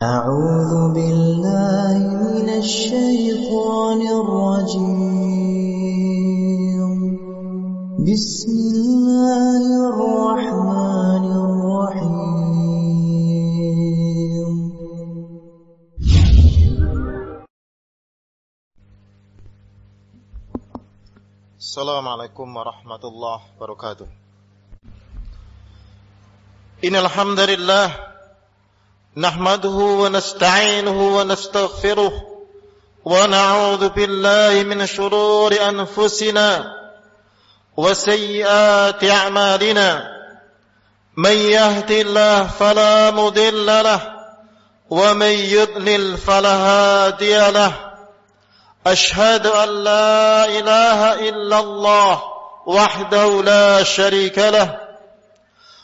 أعوذ بالله من الشيطان الرجيم. بسم الله الرحمن الرحيم. السلام عليكم ورحمة الله وبركاته. إن الحمد لله نحمده ونستعينه ونستغفره ونعوذ بالله من شرور أنفسنا وسيئات أعمالنا. من يهد الله فلا مضل له ومن يضلل فلا هادي له. أشهد أن لا إله إلا الله وحده لا شريك له.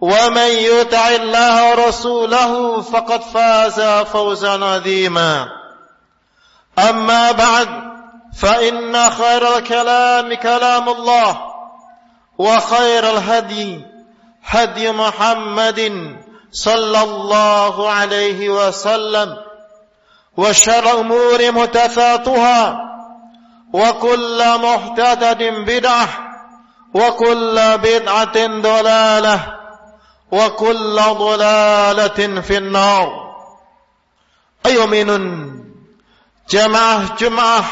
ومن يطع الله ورسوله فقد فاز فوزا عظيما. أما بعد فإن خير الكلام كلام الله وخير الهدي هدي محمد صلى الله عليه وسلم. وشر الأمور محدثاتها وكل محدثة بدعة وكل بدعة ضلالة وكل ضلالة في النار. أيمن جمعة جمعة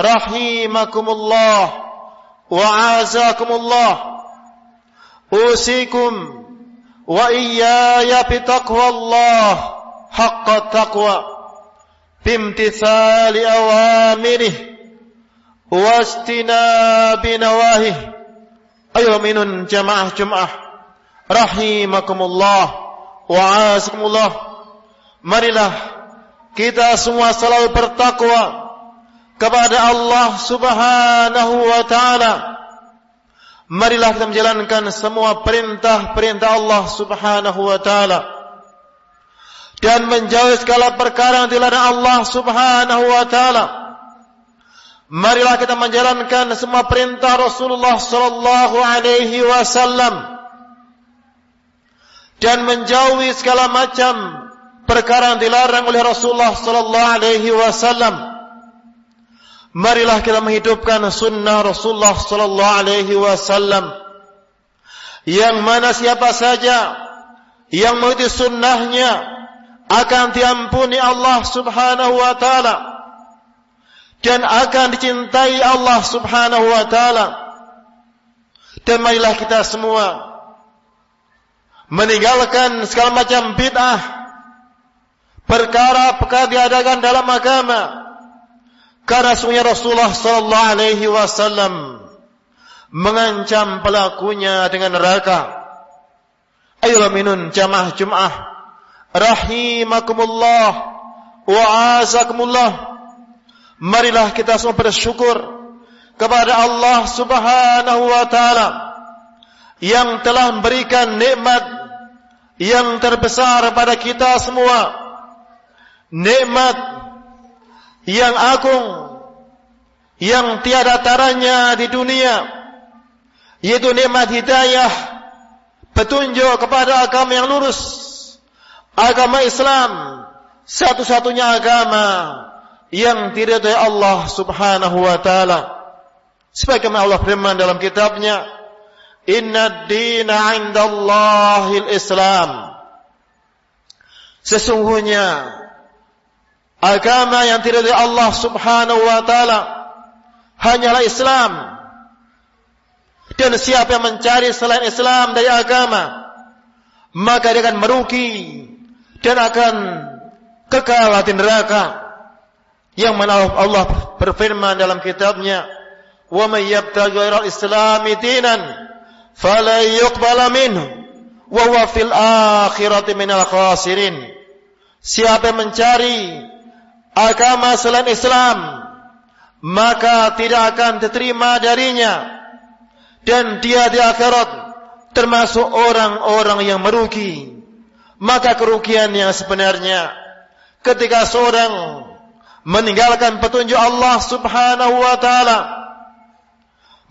رحيمكم الله وعازاكم الله أوصيكم وإياي بتقوى الله حق التقوى بامتثال أوامره واجتناب نواهيه. أيمن جمعة جمعة rahimakumullah. Wa azakumullah marilah kita semua selalu bertakwa kepada Allah Subhanahu wa taala. Marilah kita menjalankan semua perintah-perintah Allah Subhanahu wa taala. Dan menjauhi segala perkara yang dilarang Allah Subhanahu wa taala. Marilah kita menjalankan semua perintah Rasulullah sallallahu alaihi wasallam dan menjauhi segala macam perkara yang dilarang oleh Rasulullah sallallahu alaihi wasallam. Marilah kita menghidupkan sunnah Rasulullah sallallahu alaihi wasallam. Yang mana siapa saja yang mengikuti sunnahnya akan diampuni Allah Subhanahu wa taala dan akan dicintai Allah Subhanahu wa taala. Dan marilah kita semua meninggalkan segala macam bid'ah perkara-perkara diadakan dalam agama. Karena sungguh Rasulullah sallallahu alaihi wasallam mengancam pelakunya dengan neraka. Ayolah minun jamaah jumaah rahimakumullah wa azakumullah. Marilah kita semua bersyukur kepada Allah subhanahu wa ta'ala yang telah memberikan nikmat yang terbesar pada kita semua. Nikmat yang agung yang tiada taranya di dunia yaitu nikmat hidayah petunjuk kepada agama yang lurus agama Islam satu-satunya agama yang diridhai Allah Subhanahu wa taala. Sebagaimana Allah firman dalam kitabnya Inna dina inda Allahil Islam. Sesungguhnya agama yang tidak dari Allah Subhanahu wa taala hanyalah Islam. Dan siapa yang mencari selain Islam dari agama, maka dia akan merugi dan akan kekal di neraka. Yang mana Allah berfirman dalam kitabnya, "Wa may yabtaghi ghairal islami dinan fala yuqbala minhu wa huwa fil akhirati minal khasirin." Siapa yang mencari agama selain Islam, maka tidak akan diterima darinya dan dia di akhirat termasuk orang-orang yang merugi. Maka kerugian yang sebenarnya ketika seorang meninggalkan petunjuk Allah Subhanahu wa taala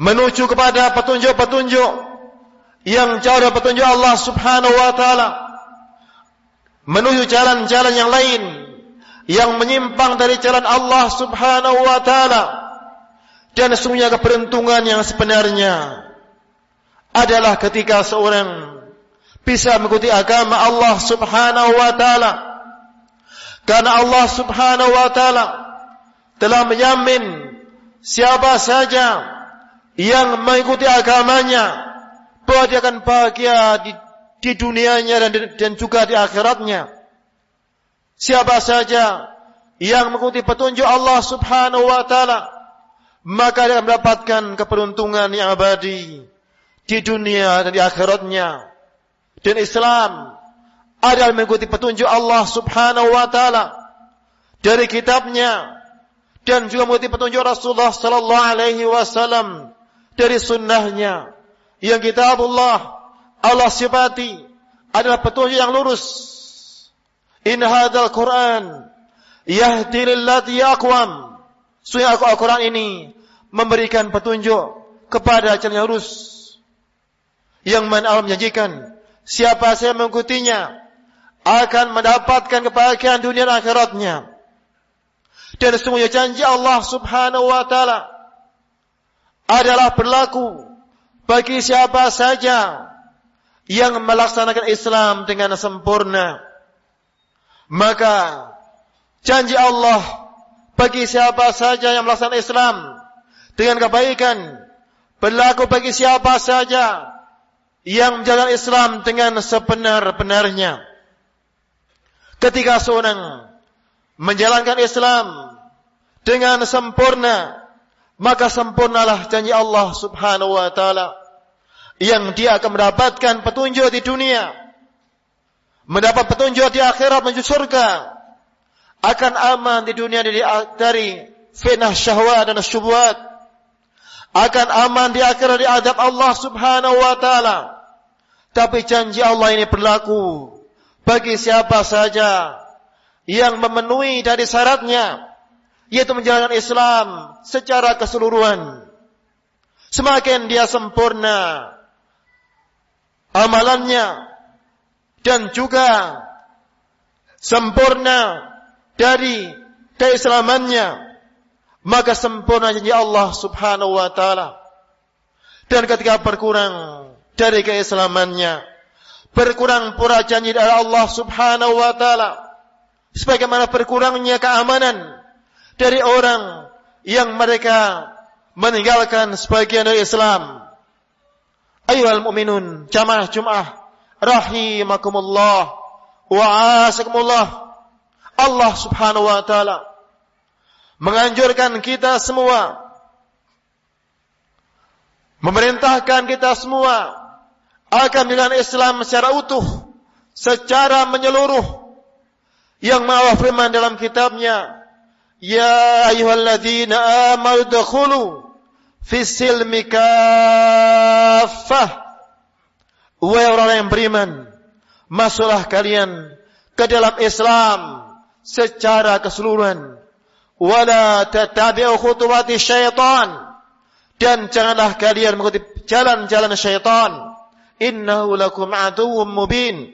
menuju kepada petunjuk-petunjuk yang dari petunjuk Allah Subhanahu wa taala menuju jalan-jalan yang lain yang menyimpang dari jalan Allah Subhanahu wa taala dan sesungguhnya keberuntungan yang sebenarnya adalah ketika seorang bisa mengikuti agama Allah Subhanahu wa taala. Karena Allah Subhanahu wa taala telah menjamin siapa saja yang mengikuti agamanya bahwa dia akan bahagia di, di dunianya dan, dan juga di akhiratnya. Siapa saja yang mengikuti petunjuk Allah Subhanahu wa taala maka dia akan mendapatkan keberuntungan yang abadi di dunia dan di akhiratnya. Dan Islam adalah mengikuti petunjuk Allah subhanahu wa ta'ala dari kitabnya dan juga mengikuti petunjuk Rasulullah sallallahu alaihi wasallam dari sunnahnya yang kitab Allah sifati adalah petunjuk yang lurus. In hadzal Quran yahdi lillati aqwam. Sungguh Al-Quran ini memberikan petunjuk kepada jalan yang lurus. Yang mana Allah menjanjikan siapa saya mengikutinya akan mendapatkan kebahagiaan dunia dan akhiratnya. Dan sesungguhnya janji Allah Subhanahu wa taala adalah berlaku bagi siapa saja yang melaksanakan Islam dengan sempurna. Maka janji Allah bagi siapa saja yang melaksanakan Islam dengan kebaikan berlaku bagi siapa saja yang menjalankan Islam dengan sebenar-benarnya. Ketika seorang menjalankan Islam dengan sempurna, maka sempurnalah janji Allah Subhanahu wa taala yang dia akan mendapatkan petunjuk di dunia, mendapat petunjuk di akhirat menuju surga, akan aman di dunia dari fitnah syahwat dan syubhat, akan aman di akhirat di adab Allah Subhanahu wa taala. Tapi janji Allah ini berlaku bagi siapa saja yang memenuhi dari syaratnya, yaitu menjalankan Islam secara keseluruhan. Semakin dia sempurna amalannya dan juga sempurna dari keislamannya, maka sempurna janji Allah Subhanahu wa taala. Dan ketika berkurang dari keislamannya. Berkurang pura janji dari Allah subhanahu wa ta'ala. Sebagaimana berkurangnya keamanan dari orang yang mereka meninggalkan sebagian dari Islam. Ayuhal mu'minun, jamaah jum'ah, rahimakumullah, wa'asakumullah. Allah subhanahu wa ta'ala menganjurkan kita semua memerintahkan kita semua akan dengan Islam secara utuh, secara menyeluruh. Yang maha firman dalam kitabnya, Ya ayuhalladzina amal dakhulu fisilmi kafah. Wahai orang yang beriman, masuklah kalian ke dalam Islam secara keseluruhan. Wala tatabi'u khutuwati syaitan. Dan janganlah kalian mengikuti jalan-jalan syaitan innahu lakum aduwwum mubin.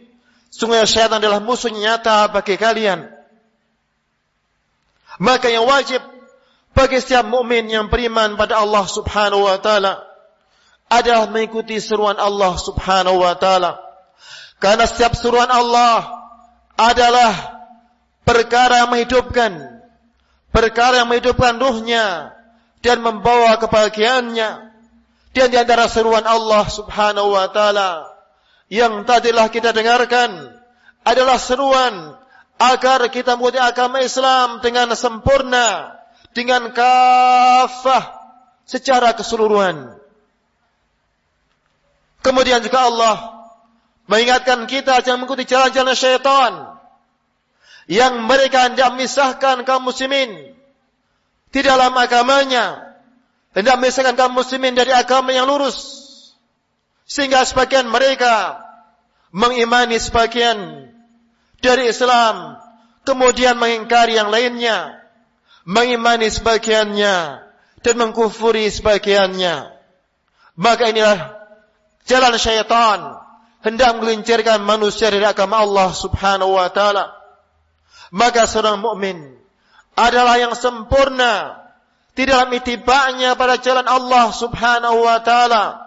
Sungguh syaitan adalah musuh nyata bagi kalian. Maka yang wajib bagi setiap mukmin yang beriman pada Allah Subhanahu wa taala adalah mengikuti seruan Allah Subhanahu wa taala. Karena setiap seruan Allah adalah perkara yang menghidupkan perkara yang menghidupkan ruhnya dan membawa kebahagiaannya dan di antara seruan Allah Subhanahu wa taala yang tadilah kita dengarkan adalah seruan agar kita mengikuti agama Islam dengan sempurna dengan kafah secara keseluruhan. Kemudian juga Allah mengingatkan kita jangan mengikuti jalan-jalan syaitan yang mereka hendak memisahkan kaum muslimin di dalam agamanya hendak memisahkan kaum muslimin dari agama yang lurus sehingga sebagian mereka mengimani sebagian dari Islam kemudian mengingkari yang lainnya mengimani sebagiannya dan mengkufuri sebagiannya. Maka inilah jalan syaitan hendak menggelincirkan manusia dari agama Allah Subhanahu wa taala. Maka seorang mukmin adalah yang sempurna di dalam itibanya pada jalan Allah Subhanahu wa taala.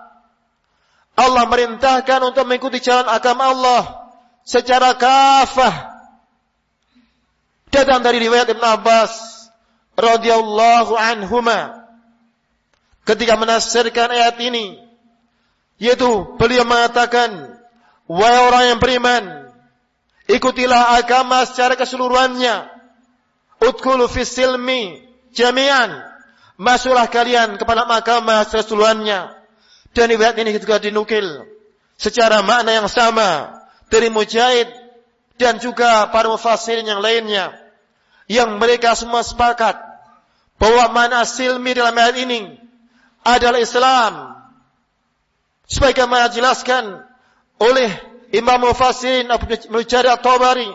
Allah merintahkan untuk mengikuti jalan agama Allah secara kafah. Datang dari riwayat Ibn Abbas radhiyallahu anhuma ketika menafsirkan ayat ini yaitu beliau mengatakan wahai orang yang beriman Ikutilah agama secara keseluruhannya. Udkhulu fis silmi jami'an. Masuklah kalian kepada agama secara keseluruhannya. Dan riwayat ini juga dinukil secara makna yang sama dari Mujahid dan juga para mufassirin yang lainnya yang mereka semua sepakat bahwa makna silmi dalam ayat ini adalah Islam. Sebagaimana jelaskan oleh Imam Mufassirin Abu Mujahid At-Tabari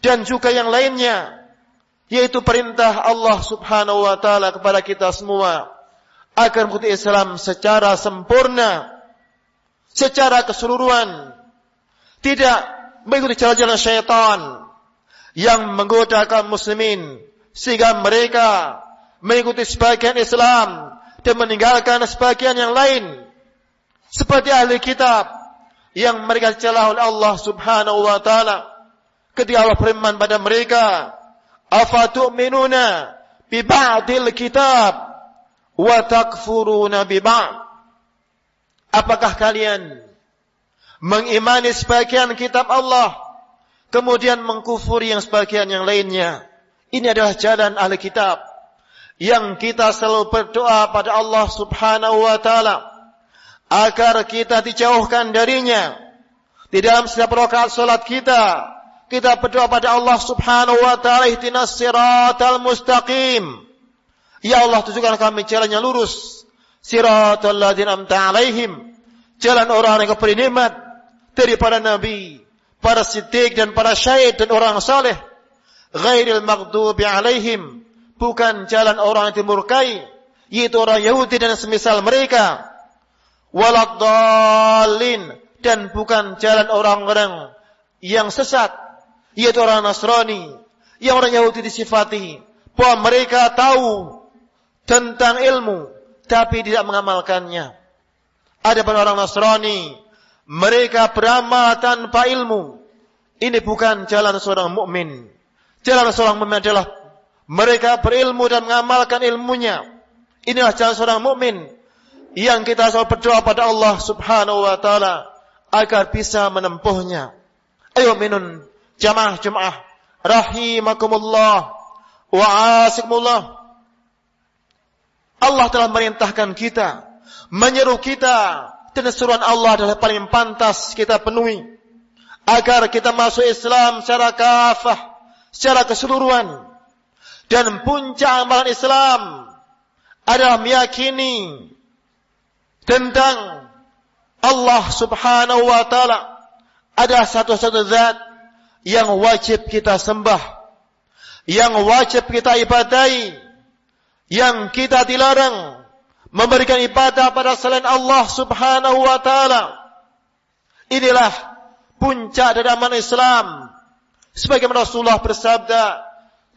dan juga yang lainnya yaitu perintah Allah Subhanahu wa taala kepada kita semua agar mengikuti Islam secara sempurna secara keseluruhan tidak mengikuti jalan-jalan syaitan yang menggoda kaum muslimin sehingga mereka mengikuti sebagian Islam dan meninggalkan sebagian yang lain. Seperti ahli kitab yang mereka celah oleh Allah Subhanahu wa taala. Ketika Allah firman pada mereka afatu'minuna bi ba'dil kitab wa takfuruna bi ba'd? Apakah kalian mengimani sebagian kitab Allah kemudian mengkufuri yang sebagian yang lainnya ini adalah jalan ahli kitab yang kita selalu berdoa pada Allah Subhanahu wa taala agar kita dijauhkan darinya. Di dalam setiap rakaat salat kita, kita berdoa pada Allah Subhanahu wa taala ihdinas siratal mustaqim. Ya Allah tunjukkan kami jalan yang lurus. Siratal ladzina amta alaihim. Jalan orang yang keberi nikmat daripada nabi, para siddiq dan para syahid dan orang saleh. Ghairil maghdubi alaihim. Bukan jalan orang yang dimurkai, yaitu orang Yahudi dan semisal mereka waladhalin dan bukan jalan orang-orang yang sesat yaitu orang Nasrani yang orang Yahudi disifati bahwa mereka tahu tentang ilmu tapi tidak mengamalkannya ada pun orang Nasrani mereka beramal tanpa ilmu ini bukan jalan seorang mukmin jalan seorang mukmin adalah mereka berilmu dan mengamalkan ilmunya inilah jalan seorang mukmin yang kita selalu berdoa pada Allah Subhanahu wa taala agar bisa menempuhnya. Ayo minun jamaah-jamaah rahimakumullah wa asikumullah. Allah telah merintahkan kita, menyeru kita dan seruan Allah adalah paling pantas kita penuhi. Agar kita masuk Islam secara kafah, secara keseluruhan. Dan puncak amalan Islam adalah meyakini tentang Allah subhanahu wa ta'ala ada satu-satu zat yang wajib kita sembah yang wajib kita ibadai yang kita dilarang memberikan ibadah pada selain Allah subhanahu wa ta'ala. Inilah puncak dari aman Islam. Sebagaimana Rasulullah bersabda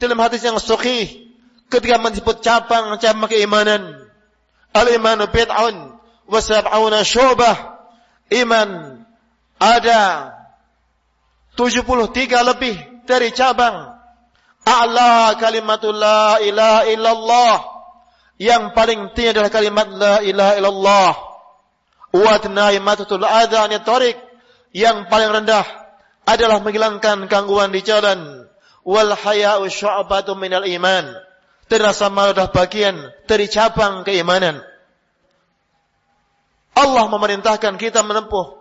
dalam hadis yang sahih ketika menyebut cabang-cabang keimanan al-imanu bid'un wasab'una syubah. Iman ada 73 lebih dari cabang. A'la kalimatul la ilaha illallah yang paling tinggi adalah kalimat la ilaha illallah. Wa adna imatatul adha an tariq. Yang paling rendah adalah menghilangkan gangguan di jalan. Wal haya'u syu'batu minal iman. Terasa malu adalah bagian dari cabang keimanan. Allah memerintahkan kita menempuh.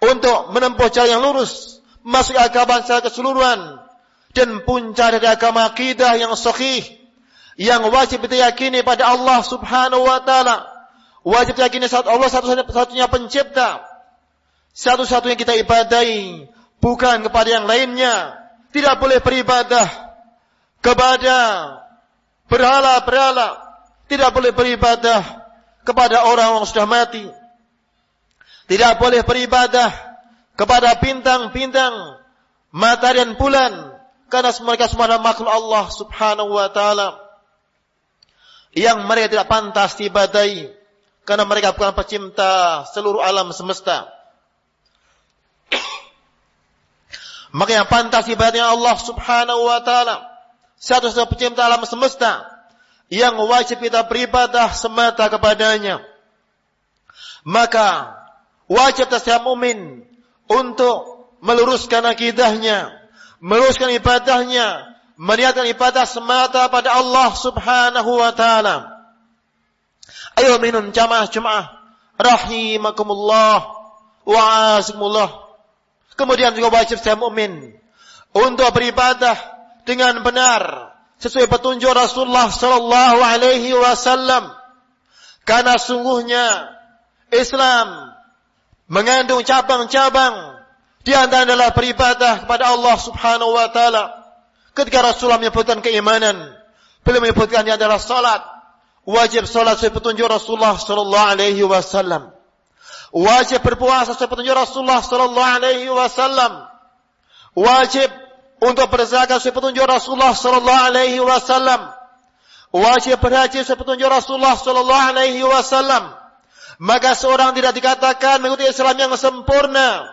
Untuk menempuh jalan yang lurus masuk agama secara keseluruhan. Dan puncak dari agama akidah yang sahih yang wajib kita yakini pada Allah Subhanahu wa taala. Wajib kita yakini saat Allah satu-satunya pencipta. Satu-satunya kita ibadahi bukan kepada yang lainnya. Tidak boleh beribadah kepada berhala-berhala. Tidak boleh beribadah kepada orang yang sudah mati. Tidak boleh beribadah kepada bintang-bintang matahari dan bulan. Karena mereka semua adalah makhluk Allah Subhanahu wa taala yang mereka tidak pantas diibadahi karena mereka bukan pencipta seluruh alam semesta. Maka yang pantas ibadahnya Allah Subhanahu wa taala satu-satunya pencipta alam semesta yang wajib kita beribadah semata kepadanya. Maka wajib setiap mukmin untuk meluruskan akidahnya, meluruskan ibadahnya, meniatkan ibadah semata pada Allah Subhanahu wa taala. Ayo minum jamaah Jumat rahimakumullah wa azikumullah. Kemudian juga wajib setiap mukmin untuk beribadah dengan benar sesuai petunjuk Rasulullah sallallahu alaihi wasallam. Karena sungguhnya Islam mengandung cabang-cabang di antara adalah beribadah kepada Allah Subhanahu wa taala. Ketika Rasulullah menyebutkan keimanan, beliau menyebutkan adalah salat. Wajib salat sesuai petunjuk Rasulullah sallallahu alaihi wasallam. Wajib berpuasa sesuai petunjuk Rasulullah sallallahu alaihi wasallam. Wajib untuk berzakat sesuai petunjuk Rasulullah sallallahu alaihi wasallam. Wajib berhaji sesuai petunjuk Rasulullah sallallahu alaihi wasallam maka seorang tidak dikatakan mengikuti Islam yang sempurna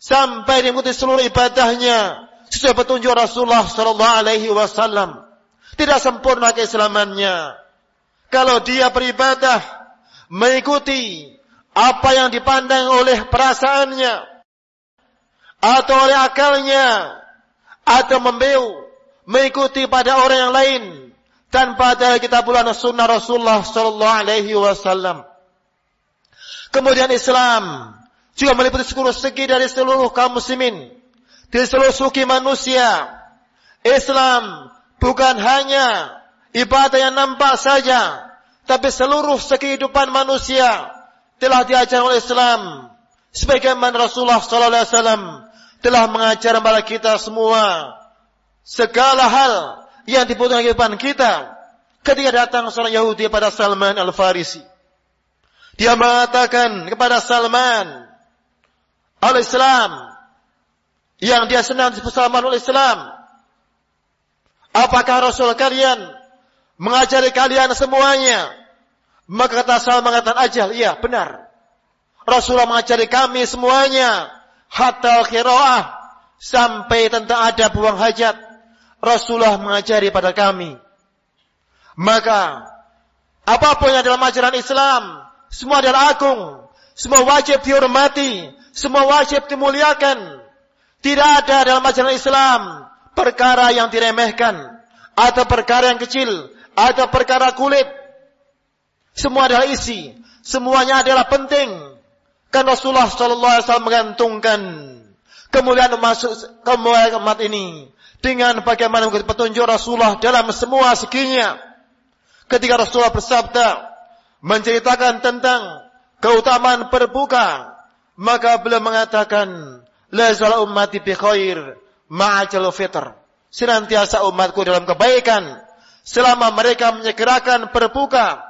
sampai mengikuti seluruh ibadahnya sesuai petunjuk Rasulullah sallallahu alaihi wasallam. Tidak sempurna keislamannya. Kalau dia beribadah mengikuti apa yang dipandang oleh perasaannya atau oleh akalnya atau membeu mengikuti pada orang yang lain tanpa ada kitab sunnah Rasulullah sallallahu alaihi wasallam. Kemudian Islam juga meliputi seluruh segi dari seluruh kaum muslimin. Dari seluruh suki manusia. Islam bukan hanya ibadah yang nampak saja. Tapi seluruh kehidupan manusia telah diajar oleh Islam. Sebagaimana Rasulullah SAW telah mengajar kepada kita semua. Segala hal yang dibutuhkan kehidupan kita. Ketika datang seorang Yahudi pada Salman Al-Farisi. Dia mengatakan kepada Salman al-Islam yang dia senang disebut Salman al-Islam. Apakah Rasul kalian mengajari kalian semuanya? Maka kata Salman mengatakan ajal, iya benar. Rasulullah mengajari kami semuanya hatta al-khira'ah sampai tentang ada buang hajat. Rasulullah mengajari pada kami. Maka apapun yang dalam ajaran Islam semua adalah agung. Semua wajib dihormati. Semua wajib dimuliakan. Tidak ada dalam ajaran Islam perkara yang diremehkan. Atau perkara yang kecil. Atau perkara kulit. Semua adalah isi. Semuanya adalah penting. Kan Rasulullah SAW mengantungkan kemuliaan masuk kemuliaan umat ini dengan bagaimana petunjuk Rasulullah dalam semua seginya. Ketika Rasulullah bersabda, menceritakan tentang keutamaan berbuka, maka beliau mengatakan, La zala ummati bi khair ma'ajal fitr. Senantiasa umatku dalam kebaikan selama mereka menyegerakan berbuka.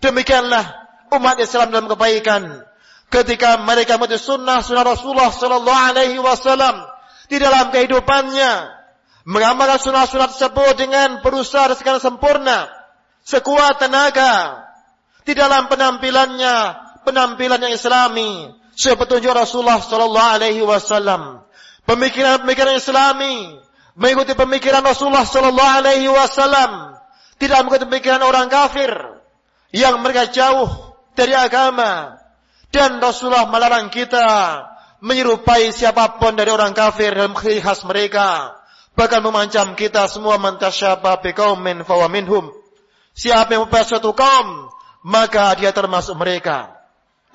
Demikianlah umat Islam dalam kebaikan ketika mereka mengikuti sunnah sunnah Rasulullah sallallahu alaihi wasallam di dalam kehidupannya mengamalkan sunnah-sunnah tersebut dengan berusaha segala sempurna sekuat tenaga di dalam penampilannya, penampilan yang islami, seperti petunjuk Rasulullah sallallahu alaihi wasallam. Pemikiran-pemikiran islami, mengikuti pemikiran Rasulullah sallallahu alaihi wasallam, tidak mengikuti pemikiran orang kafir yang mereka jauh dari agama. Dan Rasulullah melarang kita menyerupai siapapun dari orang kafir dalam khas mereka. Bahkan memancam kita semua mantasyaba biqaumin fawa minhum. Siapa yang mempunyai suatu kaum maka dia termasuk mereka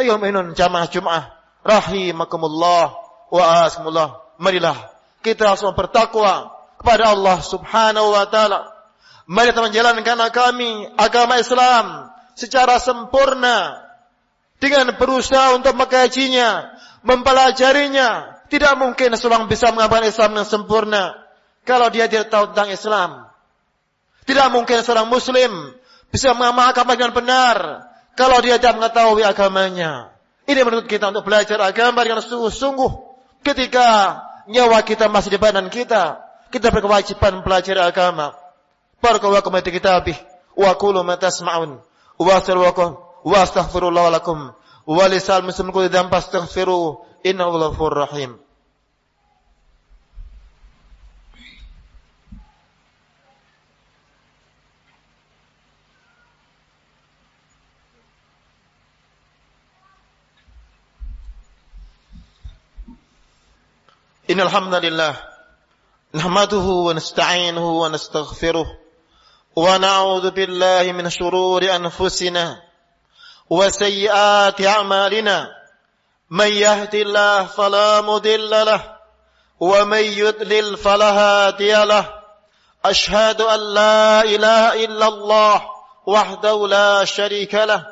ayo minun jamaah Jumat rahimakumullah wa asmullah marilah kita semua bertakwa kepada Allah Subhanahu wa taala. Mari kita menjalankan kami agama Islam secara sempurna. Dengan berusaha untuk mengkajinya mempelajarinya. Tidak mungkin seorang bisa mengamalkan Islam dengan sempurna kalau dia tidak tahu tentang Islam. Tidak mungkin seorang Muslim bisa mengamalkan dengan benar kalau dia tidak mengetahui agamanya. Ini menurut kita untuk belajar agama dengan sungguh-sungguh ketika nyawa kita masih di badan kita. Kita berkewajiban belajar agama. Barakallahu kita kitabih wa qulu ma tasma'un wa salwakum wa astaghfirullah lakum wa lisal muslimin kulli dhanbin fastaghfiru innahu ghafurur rahim. إن الحمد لله نحمده ونستعينه ونستغفره ونعوذ بالله من شرور أنفسنا وسيئات أعمالنا من يهد الله فلا مضل له ومن يضلل فلا هادي له أشهد أن لا إله إلا الله وحده لا شريك له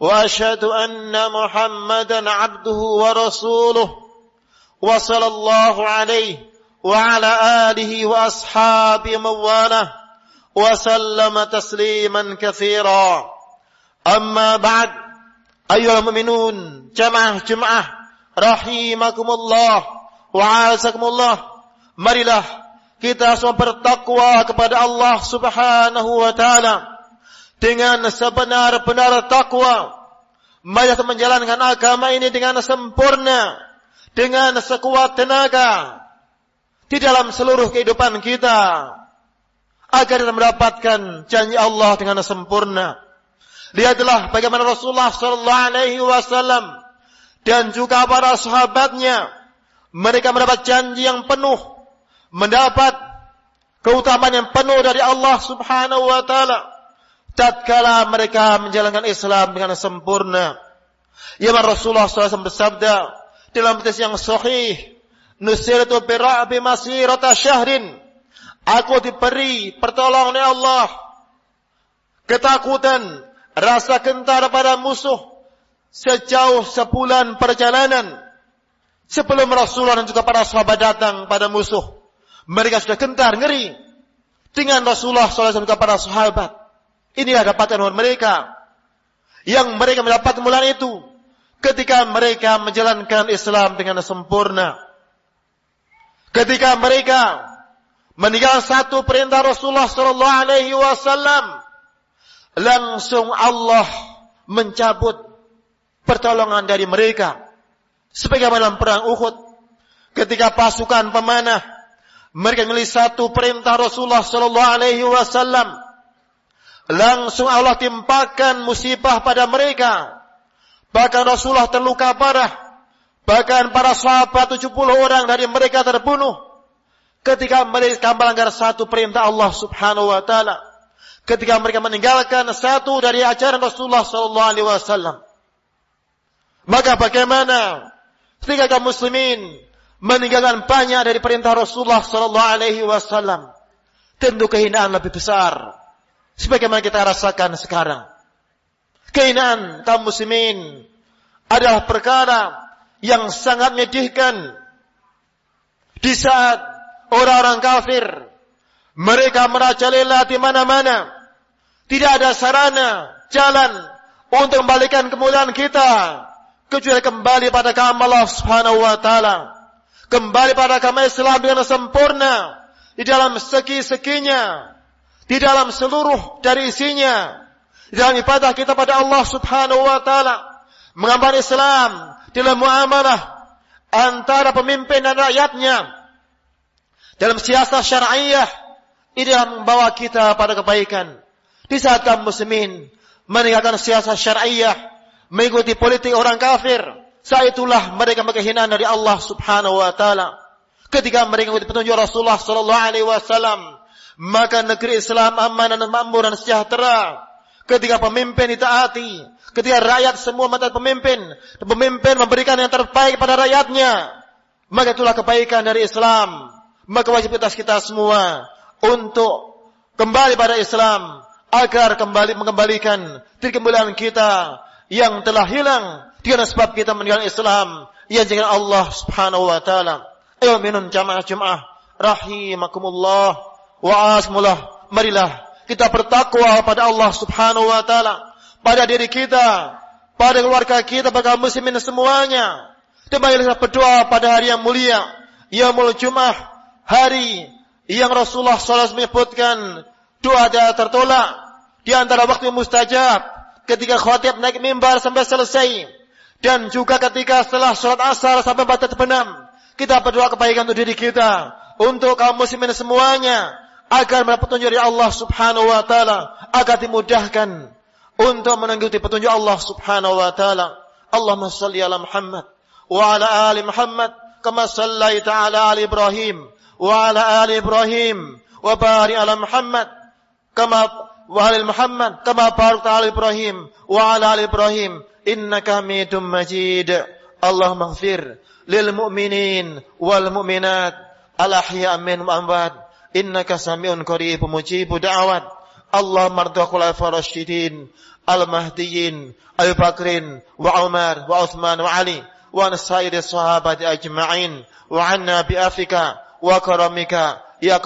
وأشهد أن محمدا عبده ورسوله وصلى الله عليه وعلى آله وأصحابه مواله وسلم تسليما كثيرا أما بعد أيها المؤمنون جمعة جمعة رحيمكم الله وعازكم الله marilah kita semua bertakwa kepada Allah subhanahu wa ta'ala dengan sebenar-benar takwa mari kita menjalankan agama ini dengan sempurna dengan sekuat tenaga di dalam seluruh kehidupan kita agar kita mendapatkan janji Allah dengan sempurna. Lihatlah bagaimana Rasulullah sallallahu alaihi wasallam dan juga para sahabatnya mereka mendapat janji yang penuh, mendapat keutamaan yang penuh dari Allah Subhanahu wa taala tatkala mereka menjalankan Islam dengan sempurna. Ya Rasulullah SAW bersabda, dalam hadis yang sahih nusiratu bira'bi masirata syahrin. Aku diberi pertolongan Allah. Ketakutan rasa gentar pada musuh sejauh sebulan perjalanan. Sebelum Rasulullah dan juga para sahabat datang pada musuh mereka sudah gentar ngeri. Dengan Rasulullah SAW dan juga para sahabat. Inilah dapatan mereka. Yang mereka mendapat mulan itu ketika mereka menjalankan Islam dengan sempurna. Ketika mereka meninggal satu perintah Rasulullah sallallahu alaihi wasallam, langsung Allah mencabut pertolongan dari mereka. Sebagaimana dalam perang Uhud, ketika pasukan pemanah mereka memilih satu perintah Rasulullah sallallahu alaihi wasallam, langsung Allah timpakan musibah pada mereka Bahkan Rasulullah terluka parah. Bahkan para sahabat 70 orang dari mereka terbunuh. Ketika mereka melanggar satu perintah Allah subhanahu wa ta'ala. Ketika mereka meninggalkan satu dari ajaran Rasulullah sallallahu alaihi wasallam. Maka bagaimana ketika kaum muslimin meninggalkan banyak dari perintah Rasulullah sallallahu alaihi wasallam? Tentu kehinaan lebih besar sebagaimana kita rasakan sekarang keinginan kaum muslimin adalah perkara yang sangat menyedihkan. Di saat orang-orang kafir mereka merajalela di mana-mana. Tidak ada sarana jalan untuk membalikan kemuliaan kita. Kecuali kembali pada agama Allah Subhanahu wa taala. Kembali pada agama Islam dengan sempurna. Di dalam segi-seginya. Di dalam seluruh dari isinya dalam ibadah kita pada Allah Subhanahu wa taala mengamalkan Islam dalam muamalah antara pemimpin dan rakyatnya dalam siasat syar'iyah ini yang membawa kita pada kebaikan. Di saat kaum muslimin meninggalkan siasat syar'iyah, mengikuti politik orang kafir, saat itulah mereka menghinaan dari Allah Subhanahu wa taala. Ketika mereka mengikuti petunjuk Rasulullah sallallahu alaihi wasallam, maka negeri Islam aman dan makmur dan sejahtera. Ketika pemimpin ditaati, ketika rakyat semua mentaati pemimpin, pemimpin memberikan yang terbaik pada rakyatnya, maka itulah kebaikan dari Islam. Maka wajib atas kita semua untuk kembali pada Islam agar kembali mengembalikan kemuliaan kita yang telah hilang dengan sebab kita meninggalkan Islam yang dengan Allah Subhanahu wa taala. Ayo minun jamaah Jumat rahimakumullah. Wa asmullah marilah kita bertakwa pada Allah Subhanahu wa taala, pada diri kita, pada keluarga kita, pada muslimin semuanya. Dan marilah berdoa pada hari yang mulia, Yaumul Jumat, hari yang Rasulullah SAW menyebutkan doa dia tertolak di antara waktu mustajab ketika khatib naik mimbar sampai selesai dan juga ketika setelah sholat asar sampai batas terbenam kita berdoa kebaikan untuk diri kita untuk kaum muslimin semuanya agar mendapat petunjuk dari Allah Subhanahu wa taala agar dimudahkan untuk mengikuti petunjuk Allah Subhanahu wa taala. Allahumma salli ala Muhammad wa ala ali Muhammad kama sallaita ala ali Ibrahim wa ala ali Ibrahim wa barik ala Muhammad kama wa ala Muhammad kama barakta ala Ibrahim wa ala ali Ibrahim innaka Hamidum Majid. Allahumma ighfir lil mu'minin wal mu'minat al ahya' minhum amwat innaka sami'un qarib mujib da'wat Allah marda khulafa rasyidin al-mahdiyyin Abu Bakrin wa Umar wa Uthman wa Ali wa sahabat ajma'in wa anna bi afika wa karamika ya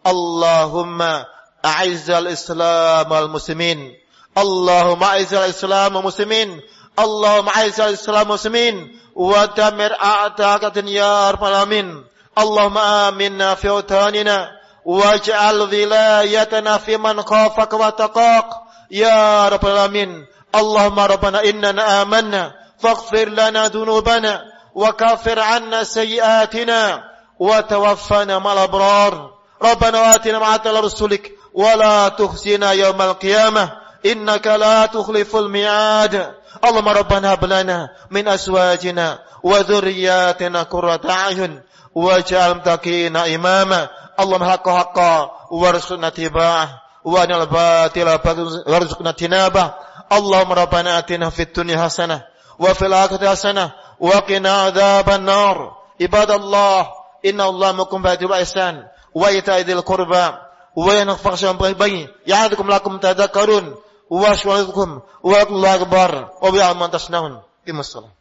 Allahumma a'izzal islam wal muslimin. Allahumma a'izzal islam wal muslimin. Allahumma a'izzal islam wal muslimin. Wa damir a'taka dunya rabbal alamin اللهم آمنا في أوطاننا واجعل ولايتنا في من خافك وتقاك يا رب العالمين. اللهم ربنا إننا آمنا. فاغفر لنا ذنوبنا وكفر عنا سيئاتنا وتوفنا مع الأبرار. ربنا آتنا مع رسولك ولا تخزنا يوم القيامة. إنك لا تخلف الميعاد. اللهم ربنا هب لنا من أزواجنا وذرياتنا قرة أعين. واجعل المتقين إماما اللهم حق حقا وارزقنا اتباعه وأن الباطل وارزقنا اجتنابه اللهم ربنا آتنا في الدنيا حسنة وفي الآخرة حسنة وقنا عذاب النار عباد الله إن الله مكم بأدب الإحسان وإيتاء ذي القربى وينفع شر البغي يعظكم لكم تذكرون واشوالكم وقل الله أكبر وبيع من تصنعون إما الصلاة